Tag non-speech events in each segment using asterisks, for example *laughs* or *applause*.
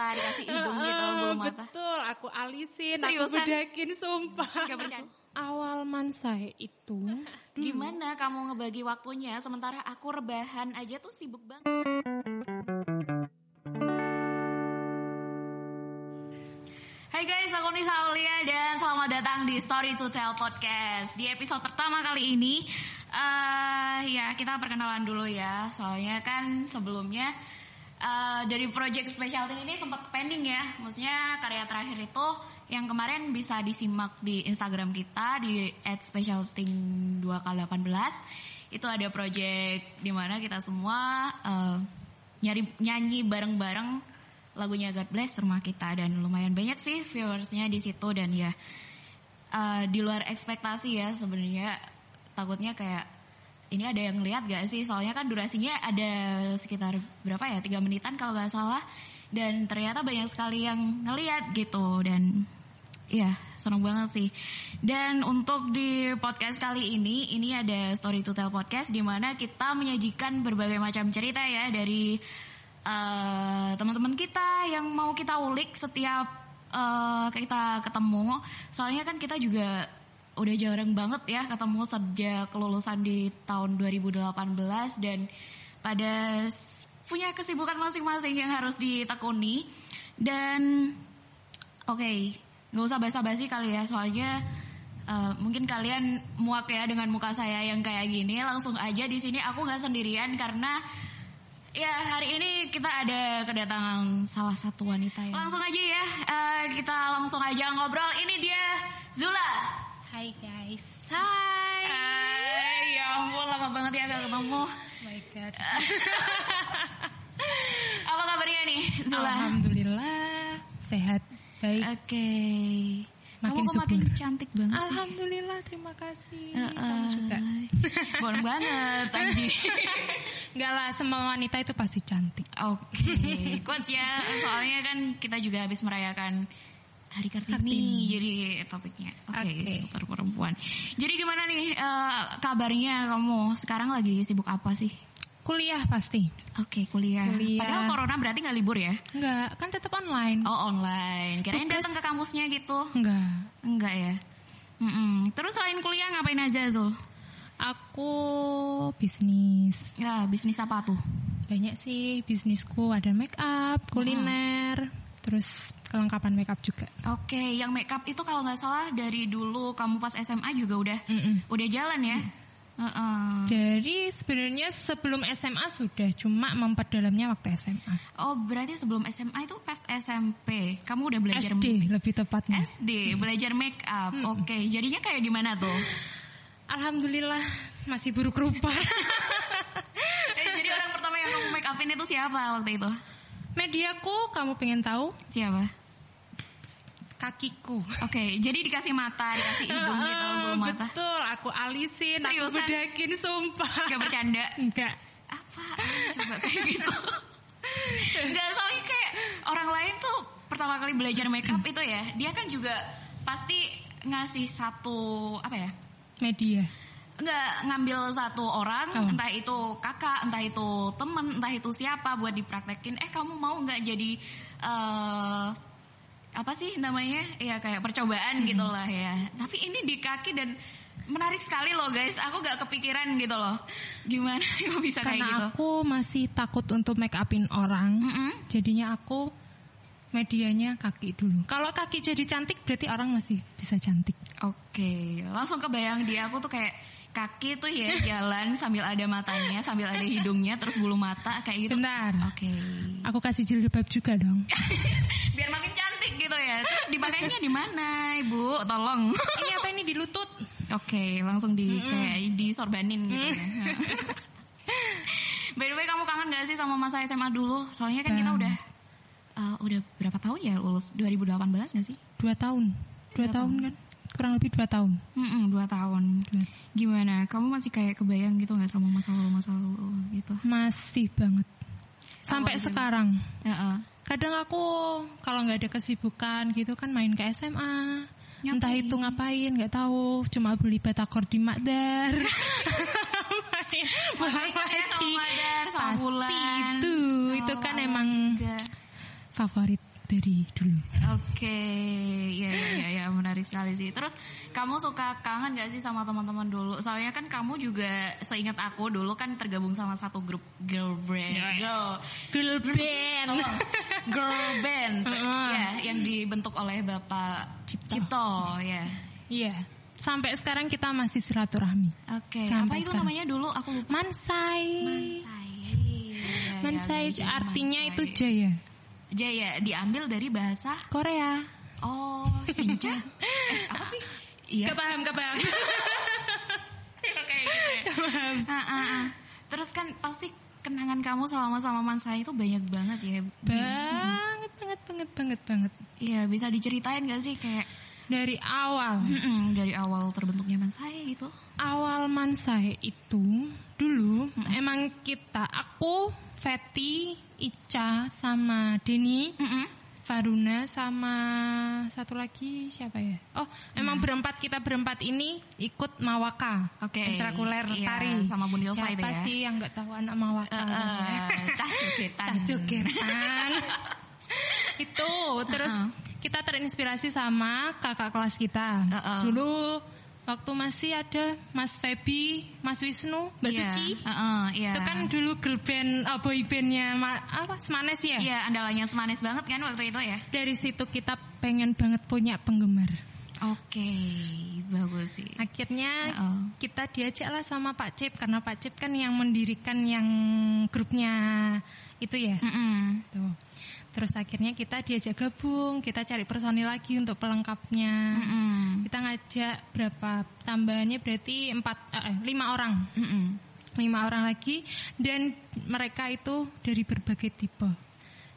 mata, dikasih hidung gitu, bulu mata. Betul, aku alisin, Seriusan? aku bedakin, sumpah. Gak bercanda. Awal mansai itu, *laughs* Gimana kamu ngebagi waktunya sementara aku rebahan aja tuh sibuk banget. Hai guys, aku Nisa Aulia dan selamat datang di Story to Tell Podcast. Di episode pertama kali ini, eh ya kita perkenalan dulu ya. Soalnya kan sebelumnya eh, dari project specialty ini sempat pending ya. Maksudnya karya terakhir itu yang kemarin bisa disimak di Instagram kita di @specialting2k18. Itu ada project di mana kita semua eh, nyari nyanyi bareng-bareng lagunya God Bless rumah kita dan lumayan banyak sih viewersnya di situ dan ya eh, di luar ekspektasi ya sebenarnya takutnya kayak ini ada yang lihat gak sih soalnya kan durasinya ada sekitar berapa ya tiga menitan kalau nggak salah dan ternyata banyak sekali yang ngeliat gitu dan Iya, seneng banget sih. Dan untuk di podcast kali ini, ini ada Story to Tell Podcast di mana kita menyajikan berbagai macam cerita ya dari eh, teman-teman kita yang mau kita ulik setiap eh, kita ketemu. Soalnya kan kita juga udah jarang banget ya ketemu sejak kelulusan di tahun 2018 dan pada punya kesibukan masing-masing yang harus ditekuni dan Oke, nggak usah basa-basi kali ya, soalnya eh, mungkin kalian muak ya dengan muka saya yang kayak gini. Langsung aja di sini aku nggak sendirian karena ya hari ini kita ada kedatangan salah satu wanita ya. Langsung aja ya, eh, kita langsung aja ngobrol. Ini dia Zula. Hai guys. Hai. Hai, ya ampun lama banget ya gak ketemu. Oh my god. *laughs* Apa kabarnya nih, Zula? Alhamdulillah sehat baik. Oke. Makin Kamu makin cantik banget. sih. Alhamdulillah terima kasih. Heeh. Kamu juga. *laughs* Boleh banget Anji. Enggak *laughs* lah semua wanita itu pasti cantik. Oke, quotes ya. Soalnya kan kita juga habis merayakan Hari Kartini, Kartini. jadi topiknya. Oke, Oke. seputar perempuan. Jadi gimana nih eh, kabarnya kamu sekarang lagi sibuk apa sih? Kuliah pasti. Oke, kuliah. Kuliah. Padahal corona berarti nggak libur ya? Enggak, kan tetap online. Oh online. Kirain datang ke kampusnya gitu. Enggak. Enggak ya? Mm-mm. Terus selain kuliah ngapain aja Zul? Aku bisnis. Ya bisnis apa tuh? Banyak sih bisnisku ada make up, kuliner, terus kelengkapan make up juga. Oke, yang makeup itu kalau nggak salah dari dulu kamu pas SMA juga udah Mm-mm. udah jalan ya? Heeh. Jadi sebenarnya sebelum SMA sudah cuma memperdalamnya waktu SMA. Oh berarti sebelum SMA itu pas SMP kamu udah belajar SD lebih tepatnya. SD belajar make up. Oke, jadinya kayak gimana tuh? Alhamdulillah masih buruk rupa. *laughs* eh, jadi orang pertama yang kamu make upin itu siapa waktu itu? Mediaku kamu pengen tahu? Siapa? Kakiku. Oke, jadi dikasih mata, dikasih hidung gitu, bulu mata. Betul, aku alisin, Seriusan? aku bedakin, sumpah. Gak bercanda. Enggak. Apa? Coba kayak gitu. Gak soalnya kayak orang lain tuh pertama kali belajar make up itu ya, dia kan juga pasti ngasih satu apa ya? Media. Nggak ngambil satu orang, Oh. entah itu kakak, entah itu temen, entah itu siapa buat dipraktekin. Eh kamu mau nggak jadi eh apa sih namanya? Ya kayak percobaan gitu lah ya. Tapi ini di kaki dan menarik sekali loh guys. Aku nggak kepikiran gitu loh. Gimana *laughs* kok bisa kayak Karena gitu? aku masih takut untuk make upin orang. Mm-mm. Jadinya aku medianya kaki dulu. Kalau kaki jadi cantik berarti orang masih bisa cantik. Oke, langsung kebayang di aku tuh kayak kaki tuh ya jalan sambil ada matanya, sambil ada hidungnya, terus bulu mata kayak gitu. Bentar. Oke. Aku kasih jilbab juga dong. *laughs* biar makin cantik gitu ya. Terus dipakainya di mana, Ibu? Tolong. ini apa ini di lutut? Oke, langsung di kayak disorbanin gitu ya. *laughs* By the way, kamu kangen gak sih sama masa SMA dulu? Soalnya kan kita Banget. udah eh, udah berapa tahun ya lulus? 2018 gak sih? Dua tahun. Dua tahun kan? Kurang lebih dua tahun. Mm-mm, dua tahun. Gimana? Kamu masih kayak kebayang gitu nggak sama masa lalu masa lalu gitu? Masih banget. Sampai Awalnya. sekarang. Heeh. Kadang aku kalau nggak ada kesibukan gitu kan main ke SMA. Entah Ngapain? itu ngapain nggak tahu. Cuma beli batagor di Makdar. *laughs* Main ya sama lagi. Madar, sama Pasti Bulan. itu. Itu kan Oh, emang juga. favorit. Dari dulu. Oke, ya ya ya ya menarik sekali sih. Terus kamu suka kangen gak sih sama teman-teman dulu? Soalnya kan kamu juga seingat aku dulu kan tergabung sama satu grup girl band, Ya, ya. girl, Girl band. *laughs* oh, girl band, *laughs* ya yang dibentuk oleh Bapak Cipto. Cipto, ya. Iya. Sampai sekarang kita masih silaturahmi. Oke, Sampai apa itu sekarang. namanya dulu? Aku lupa. Mansai. Mansai. Ya, ya, Mansai artinya Mansai. itu jaya. Jaya diambil dari bahasa Korea. Oh, cinca. *laughs* eh, apa sih? Iya. Kepaham, kepaham. *laughs* Kayak gitu ya. Ah, ah, ah. Terus kan pasti kenangan kamu selama sama Mansai itu banyak banget ya. banget, banget, banget, banget, banget. Iya, bisa diceritain gak sih kayak Dari awal. mm-mm, dari awal terbentuknya Mansai gitu? awal Mansai itu dulu emang kita aku Feti Ica sama Denny Mm-mm. Faruna sama satu lagi siapa ya oh emang berempat kita berempat ini ikut Mawaka Oke, ekstrakuler iya, tari sama Bundil Fly siapa itu ya? sih yang nggak tahu anak Mawaka cah jogetan. Cah jogetan. *laughs* itu terus Uh-uh. kita terinspirasi sama kakak kelas kita Uh-uh. dulu waktu masih ada Mas Febi Mas Wisnu Mbak Iya, Suci heeh, iya. itu kan dulu girl band uh, boy bandnya apa Smanes ya Iya, andalannya semanis banget kan waktu itu ya. dari situ kita pengen banget punya penggemar Oke, bagus sih. akhirnya Uh-uh. kita diajak lah sama Pak Cip karena Pak Cip kan yang mendirikan yang grupnya itu ya Mm-mm. Tuh. Terus akhirnya kita diajak gabung, kita cari personil lagi untuk pelengkapnya. Mm-mm. Kita ngajak berapa tambahannya berarti empat, eh, lima orang, Mm-mm. lima orang lagi dan mereka itu dari berbagai tipe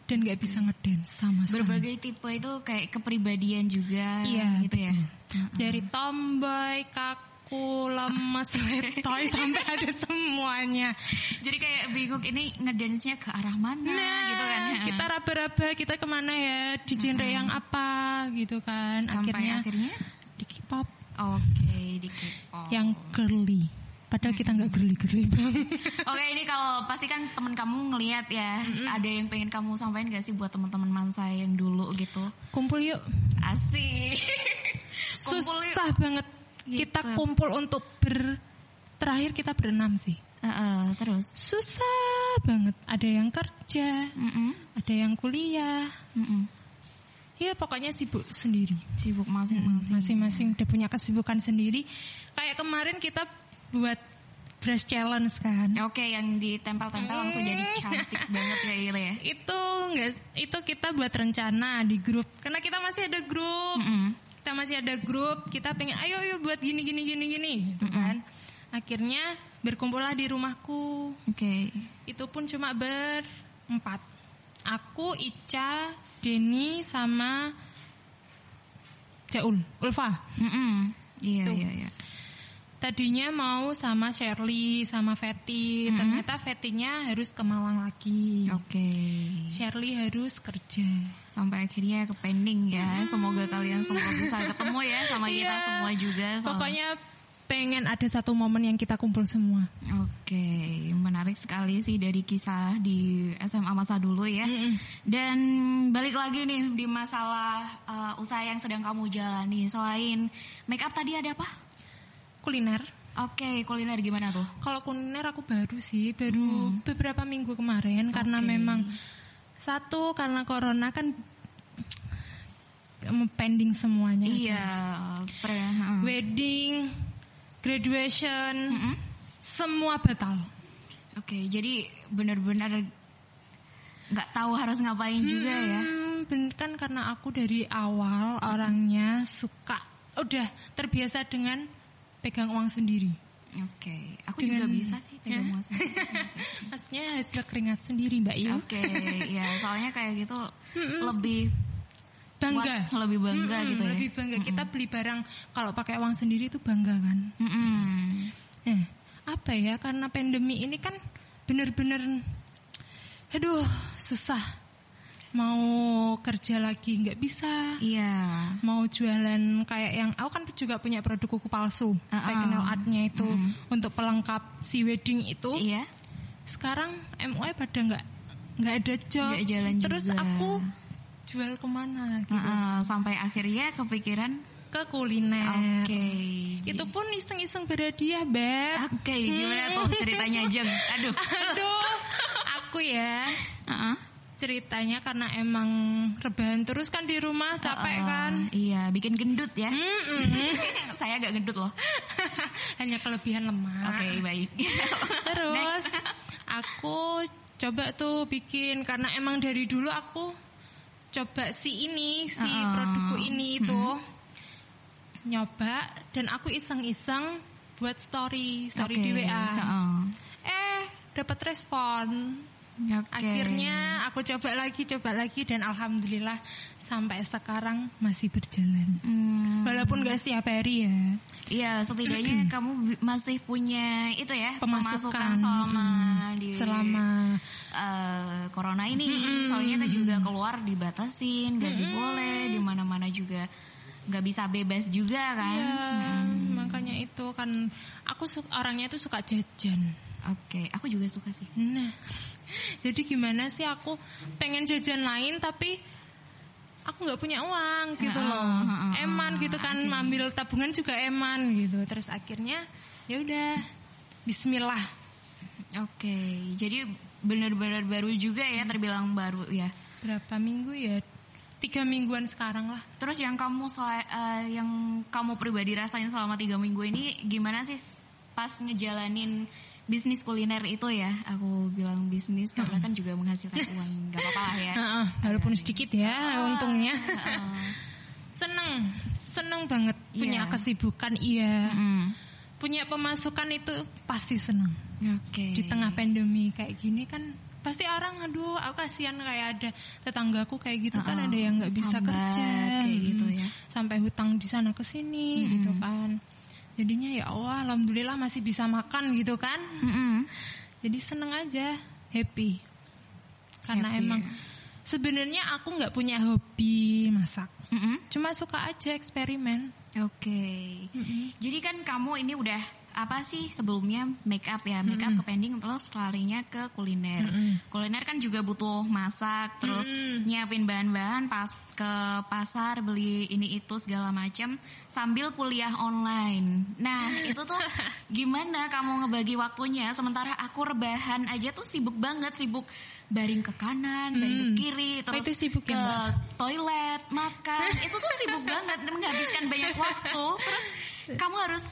dan nggak bisa ngedance sama sekali. Berbagai tipe itu kayak kepribadian juga Iya, gitu ya. Dari tomboy, kaku, lemes, *laughs* letoy sampai ada semuanya. Jadi kayak bingung ini ngedance-nya ke arah mana Nah, gitu kan. kita raba-raba kita ke mana ya di genre yang apa gitu kan. sampai akhirnya, akhirnya di K-pop oke di K-pop. yang girly. Padahal kita nggak girly-girly banget. *laughs* Oke ini kalau pasti kan temen kamu ngelihat ya ada yang pengen kamu sampaikan gak sih buat teman-teman mansa yang dulu gitu Kumpul yuk. asik *laughs* Kumpul yuk. Susah banget. Gitu. Kita kumpul untuk ber terakhir kita berenam sih. Heeh, terus Susah banget. Ada yang kerja, Mm-mm, ada yang kuliah. mm-mm. Ya pokoknya sibuk sendiri. sibuk masing-masing Masing-masing udah punya kesibukan sendiri. Kayak kemarin kita buat brush challenge kan. oke yang ditempel-tempel langsung jadi cantik *laughs* banget kayak gitu ya Itu enggak itu kita buat rencana di grup. Karena kita masih ada grup. Mm-mm. Kita masih ada grup, kita pengen ayo ayo buat gini gini gini gini gitu kan. Akhirnya berkumpullah di rumahku. oke Itu pun cuma berempat. Aku, Ica, Denny sama Jaul, Ulfa. Mm-mm. iya Tuh. iya iya Tadinya mau sama Shirley, sama Feti. Ternyata Fetinya harus ke Malang lagi. oke Shirley harus kerja. sampai akhirnya ke pending ya. Semoga kalian semua bisa ketemu ya sama kita Iya. semua juga. soal- Pokoknya pengen ada satu momen yang kita kumpul semua. Oke, menarik sekali sih dari kisah di SMA masa dulu ya. Dan balik lagi nih di masalah uh, usaha yang sedang kamu jalani. Selain make up tadi ada apa? Kuliner. Oke, kuliner gimana tuh? Kalau kuliner aku baru sih, baru beberapa minggu kemarin karena Oke. memang satu karena corona kan pending semuanya. Iya, pre, heeh. Wedding, graduation, Mm-mm. semua batal. Oke, jadi benar-benar nggak tahu harus ngapain juga ya. Hmm, ben- kan karena aku dari awal orangnya suka udah terbiasa dengan pegang uang sendiri. Oke, aku juga Dengan- bisa sih pegang Ya. uang sendiri. *laughs* Maksudnya hasil keringat sendiri Mbak Yu. Oke, ya soalnya kayak gitu lebih Bangga. puas, lebih bangga Mm-mm, gitu ya. Lebih bangga. Kita beli barang kalau pakai uang sendiri itu bangga kan. Mm-mm. Eh, apa ya? Karena pandemi ini kan bener-bener aduh, susah. Mau kerja lagi nggak bisa. Iya. Mau jualan kayak yang aku kan juga punya produk kuku palsu, Uh-uh. kayak nail artnya itu untuk pelengkap si wedding itu. Iya. Sekarang MUI pada nggak nggak ada job. Nggak jalan Terus juga. aku jual ke mana gitu. Heeh, sampai akhirnya kepikiran Ke kuliner. oke. Itu pun iseng-iseng berhadiah, Beb. Oke, gimana tuh ceritanya Jeng? Aduh. *laughs* Aduh, aku ya Heeh. Ceritanya karena emang rebahan terus kan di rumah capek Heeh, kan. Iya, bikin gendut ya. *laughs* Saya agak gendut loh. *laughs* Hanya kelebihan lemak. Oke, baik. *laughs* Terus aku coba tuh bikin karena emang dari dulu aku coba si ini, si Heeh. produkku ini itu nyoba dan aku iseng-iseng buat story, story Oke, di WA. heeh. Eh, dapat respon. Oke. Akhirnya aku coba lagi, coba lagi dan alhamdulillah sampai sekarang masih berjalan. Hmm, Walaupun gak setiap hari ya. Iya, setidaknya *clears throat* kamu masih punya itu ya Pemasukan. selama Mm-mm. di Selama eh, corona ini. Soalnya kita juga keluar dibatasin, gak diboleh, di mana-mana juga nggak bisa bebas juga kan. Ya, makanya itu kan aku orangnya itu suka jajan. Oke, aku juga suka sih. Nah, *laughs* jadi gimana sih aku pengen jajan lain tapi aku nggak punya uang gitu loh. heeh, Eman gitu kan, ambil tabungan juga eman gitu. Terus akhirnya ya udah Bismillah. Oke, jadi benar-benar baru juga ya, terbilang baru ya. Berapa minggu ya? Tiga mingguan sekarang lah. Terus yang kamu eh, yang kamu pribadi rasain selama tiga minggu ini gimana sih pas ngejalanin bisnis kuliner itu ya? Aku bilang bisnis karena kan juga menghasilkan *laughs* uang, nggak apa-apa lah ya. Heeh, walaupun sedikit ya untungnya. Heeh. Seneng, seneng banget punya Iya. kesibukan iya. Mm. Punya pemasukan itu pasti seneng. Oke. Di tengah pandemi kayak gini kan pasti orang aduh aku kasihan kayak ada tetanggaku kayak gitu kan Heeh, ada yang nggak bisa kerja kayak gitu mm, ya. sampai hutang di sana ke sini gitu kan jadinya ya Allah alhamdulillah masih bisa makan gitu kan Mm-mm. jadi seneng aja happy karena Happy, emang ya. sebenarnya aku nggak punya hobi masak Mm-mm. cuma suka aja eksperimen Oke. Jadi kan kamu ini udah apa sih sebelumnya make up ya, make up ke pending terus larinya ke kuliner. Kuliner kan juga butuh masak, terus nyiapin bahan-bahan pas ke pasar beli ini itu segala macam sambil kuliah online. Nah, *laughs* itu tuh gimana kamu ngebagi waktunya sementara aku rebahan aja tuh sibuk banget, sibuk baring ke kanan, baring ke kiri, terus itu sibuk ke ya, toilet, makan. itu tuh sibuk banget dan menghabiskan banyak waktu. Terus *laughs* kamu harus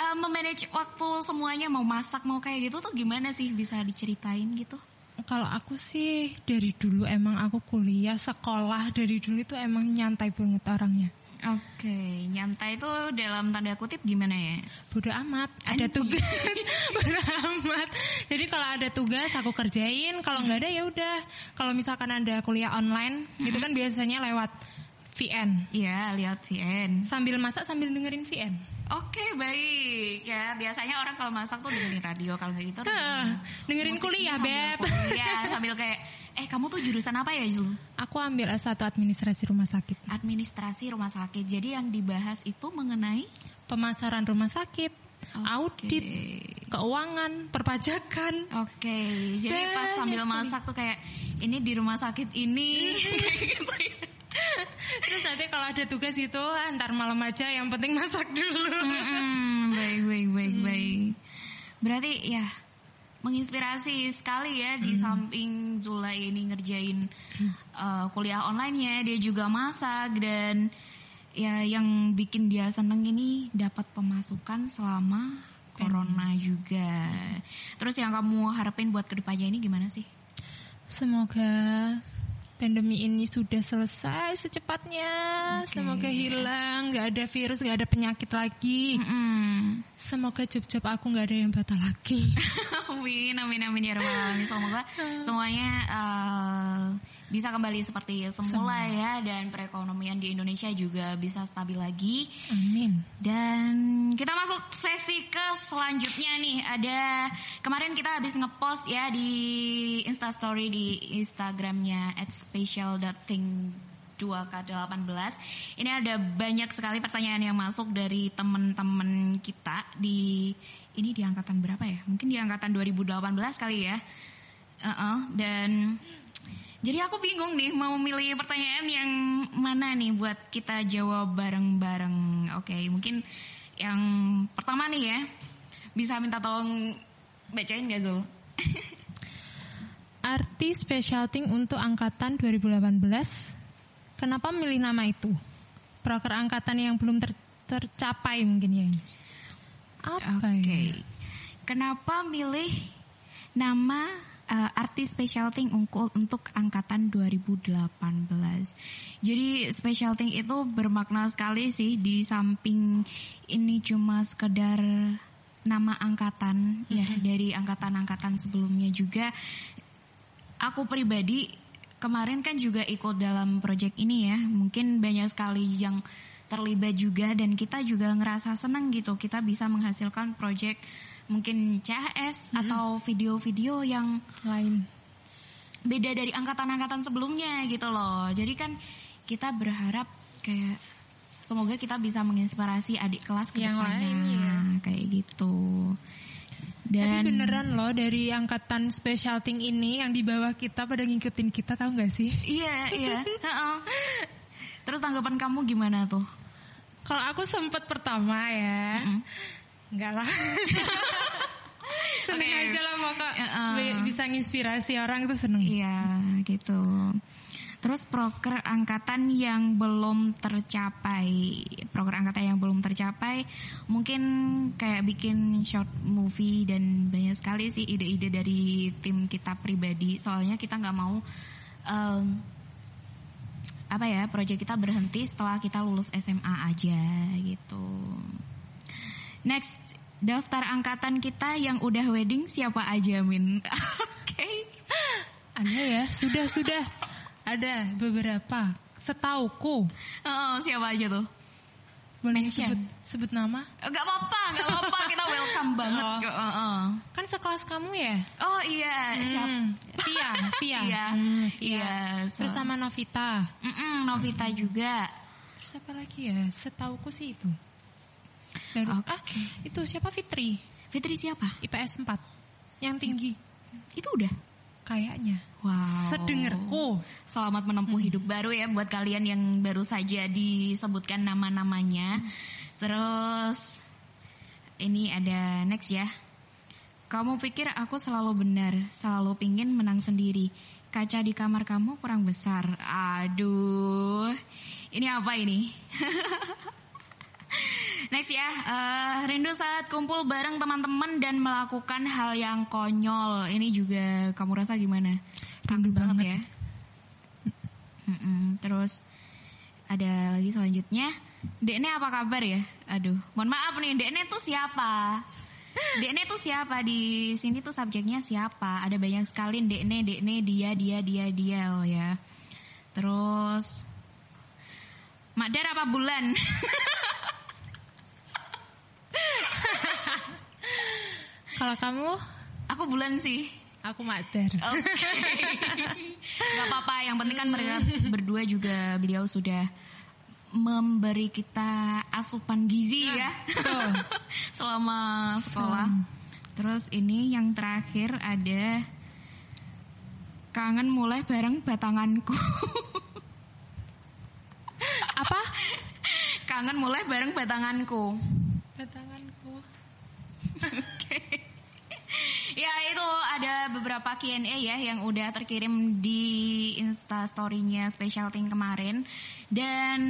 uh, memanage waktu semuanya mau masak mau kayak gitu tuh gimana sih bisa diceritain gitu? Kalau aku sih dari dulu emang aku kuliah sekolah dari dulu itu emang nyantai banget orangnya. Oke, nyantai itu dalam tanda kutip gimana ya? Bodoh amat, ada tugas. *laughs* Bodoh amat. Jadi kalau ada tugas aku kerjain, kalau nggak ada ya udah. Kalau misalkan ada kuliah online, itu kan biasanya lewat VN. Iya, lihat VN. Sambil masak sambil dengerin VN. Oke, baik ya. Biasanya orang kalau masak tuh dengerin radio, kalau nggak gitu dengerin musik kuliah, Beb. Kuliah *laughs* sambil kayak, eh kamu tuh jurusan apa ya Zul? Aku ambil S1 administrasi rumah sakit. Administrasi rumah sakit. Jadi yang dibahas itu mengenai Pemasaran rumah sakit, Oke. audit, keuangan, perpajakan. Oke, jadi pas sambil masak tuh kayak ini di rumah sakit ini. *laughs* Gitu ya. Terus nanti kalau ada tugas itu antar malam aja yang penting masak dulu. Mm-mm, baik, baik, baik, baik. Berarti ya menginspirasi sekali ya di samping Zula ini ngerjain uh, kuliah online-nya, dia juga masak dan ya yang bikin dia seneng ini dapat pemasukan selama corona juga. Terus yang kamu harapin buat ke depannya ini gimana sih? Semoga pandemi ini sudah selesai secepatnya. Oke. Semoga hilang, nggak ada virus, nggak ada penyakit lagi. Mm. Semoga job-job aku nggak ada yang batal lagi. *laughs* amin, amin, amin ya rabbal alamin. Semoga *laughs* semuanya eh, bisa kembali seperti semula ya dan perekonomian di Indonesia juga bisa stabil lagi. Amin. Dan kita masuk sesi ke selanjutnya nih. Ada kemarin kita habis ngepost ya di Instastory di Instagramnya at special.thing 2K18. Ini ada banyak sekali pertanyaan yang masuk dari teman-teman kita di ini di angkatan berapa ya? Mungkin di angkatan 2018 kali ya. Uh-uh, dan Jadi aku bingung nih mau milih pertanyaan yang mana nih buat kita jawab bareng-bareng. Oke, mungkin yang pertama nih ya. Bisa minta tolong bacain gak Zul? *laughs* Arti specialting untuk angkatan 2018. Kenapa milih nama itu? Proker angkatan yang belum ter- tercapai mungkin ya. Apa Oke. ya? Kenapa milih nama uh, artis specialting untuk untuk angkatan 2018? Jadi specialting itu bermakna sekali sih di samping ini cuma sekedar nama angkatan ya dari angkatan-angkatan sebelumnya juga aku pribadi kemarin kan juga ikut dalam project ini ya. Mungkin banyak sekali yang terlibat juga dan kita juga ngerasa senang gitu. Kita bisa menghasilkan project mungkin CHS atau video-video yang Lain. beda dari angkatan-angkatan sebelumnya gitu loh. Jadi kan kita berharap kayak semoga kita bisa menginspirasi adik kelas ke Yang depannya lain, iya. kayak gitu. Tapi Dan beneran loh dari angkatan specialting ini yang di bawah kita pada ngikutin kita tahu nggak sih? Iya, iya. *laughs* Terus tanggapan kamu gimana tuh? Kalau aku sempet pertama ya, enggak lah. *laughs* seneng Oke. aja lah pokok. Bi- bisa nginspirasi orang itu seneng. Iya, gitu. Terus proker angkatan yang belum tercapai, proker angkatan yang belum tercapai, mungkin kayak bikin short movie dan banyak sekali sih ide-ide dari tim kita pribadi. Soalnya kita nggak mau em, apa ya, proyek kita berhenti setelah kita lulus SMA aja gitu. Next, daftar angkatan kita yang udah wedding siapa aja, Min? *laughs* Oke. Ada ya, sudah sudah ada beberapa. Setauku, Oh, siapa aja tuh? boleh Mention. sebut sebut nama? Gak apa-apa, gak apa-apa. Kita welcome banget. Oh. kok. Heeh. Kan sekelas kamu ya? Oh iya, siapa? Hmm, Via, Via. *laughs* Iya, Hmm, iya. So- Terus sama Novita. Mm-mm, Novita juga. Terus apa lagi ya? Setauku sih itu. Baru, Oke. ah, itu siapa Fitri? Fitri siapa? IPS 4. Yang tinggi. Itu udah. Kayaknya. Wow. Sedengerku. Selamat menempuh hidup baru ya buat kalian yang baru saja disebutkan nama-namanya. Terus ini ada next ya. Kamu pikir aku selalu benar, selalu pingin menang sendiri. Kaca di kamar kamu kurang besar. Aduh. Ini apa ini? *laughs* Next ya, eh, rindu saat kumpul bareng teman-teman dan melakukan hal yang konyol. Ini juga kamu rasa gimana? Rindu banget, banget. ya. Mm-mm, terus ada lagi selanjutnya, Dekne apa kabar ya? Aduh, mohon maaf nih, Dekne tuh siapa? Dekne tuh siapa di sini tuh subjeknya siapa? Ada banyak sekali Dekne, Dekne, dia, dia, dia, dia loh ya. Terus Madar apa bulan? *laughs* Kalau kamu, Aku bulan sih. aku Madar. Oke. *laughs* Gak apa-apa, yang penting kan mereka berdua juga beliau sudah memberi kita asupan gizi ya. betul. *laughs* Selama sekolah. Terus ini yang terakhir ada kangen mulai bareng batanganku. *laughs* Apa? kangen mulai bareng batanganku. Batanganku. Ya itu ada beberapa Q&A ya yang udah terkirim di Insta Story-nya Special Thing kemarin dan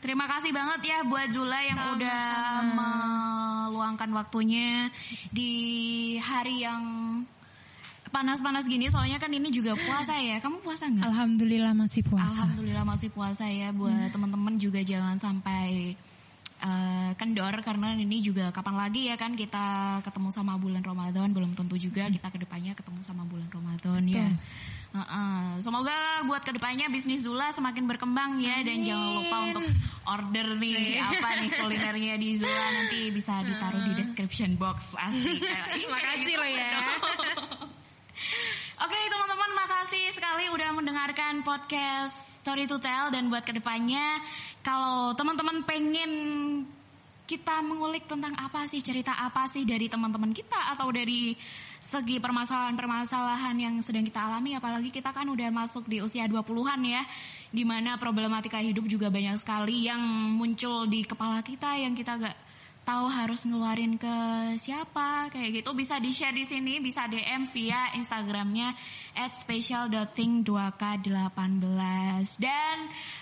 terima kasih banget ya buat Zula yang Sama-sama. udah meluangkan waktunya di hari yang panas-panas gini soalnya kan ini juga puasa ya. Kamu puasa nggak? Alhamdulillah masih puasa. Alhamdulillah masih puasa ya buat teman-teman juga jangan sampai eh, kendor karena ini juga kapan lagi ya kan kita ketemu sama bulan Ramadan belum tentu juga kita ke depannya ketemu sama bulan Ramadan ya. Betul. Heeh. Semoga buat ke depannya bisnis Zula semakin berkembang ya dan jangan lupa untuk order nih apa nih kulinernya di Zula nanti bisa ditaruh di description box asik. Makasih loh ya. Oke teman-teman makasih sekali udah mendengarkan podcast Story to Tell. Dan buat ke depannya kalau teman-teman pengen kita mengulik tentang apa sih cerita apa sih dari teman-teman kita atau dari segi permasalahan-permasalahan yang sedang kita alami apalagi kita kan udah masuk di usia 20-an ya di mana problematika hidup juga banyak sekali yang muncul di kepala kita yang kita gak tahu harus ngeluarin ke siapa kayak gitu. Bisa di share di sini bisa DM via Instagramnya at special.thing2k18 dan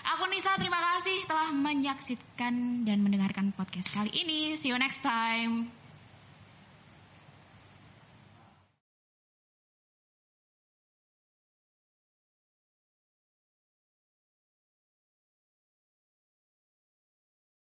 aku Nisa terima kasih telah menyaksikan dan mendengarkan podcast kali ini. See you next time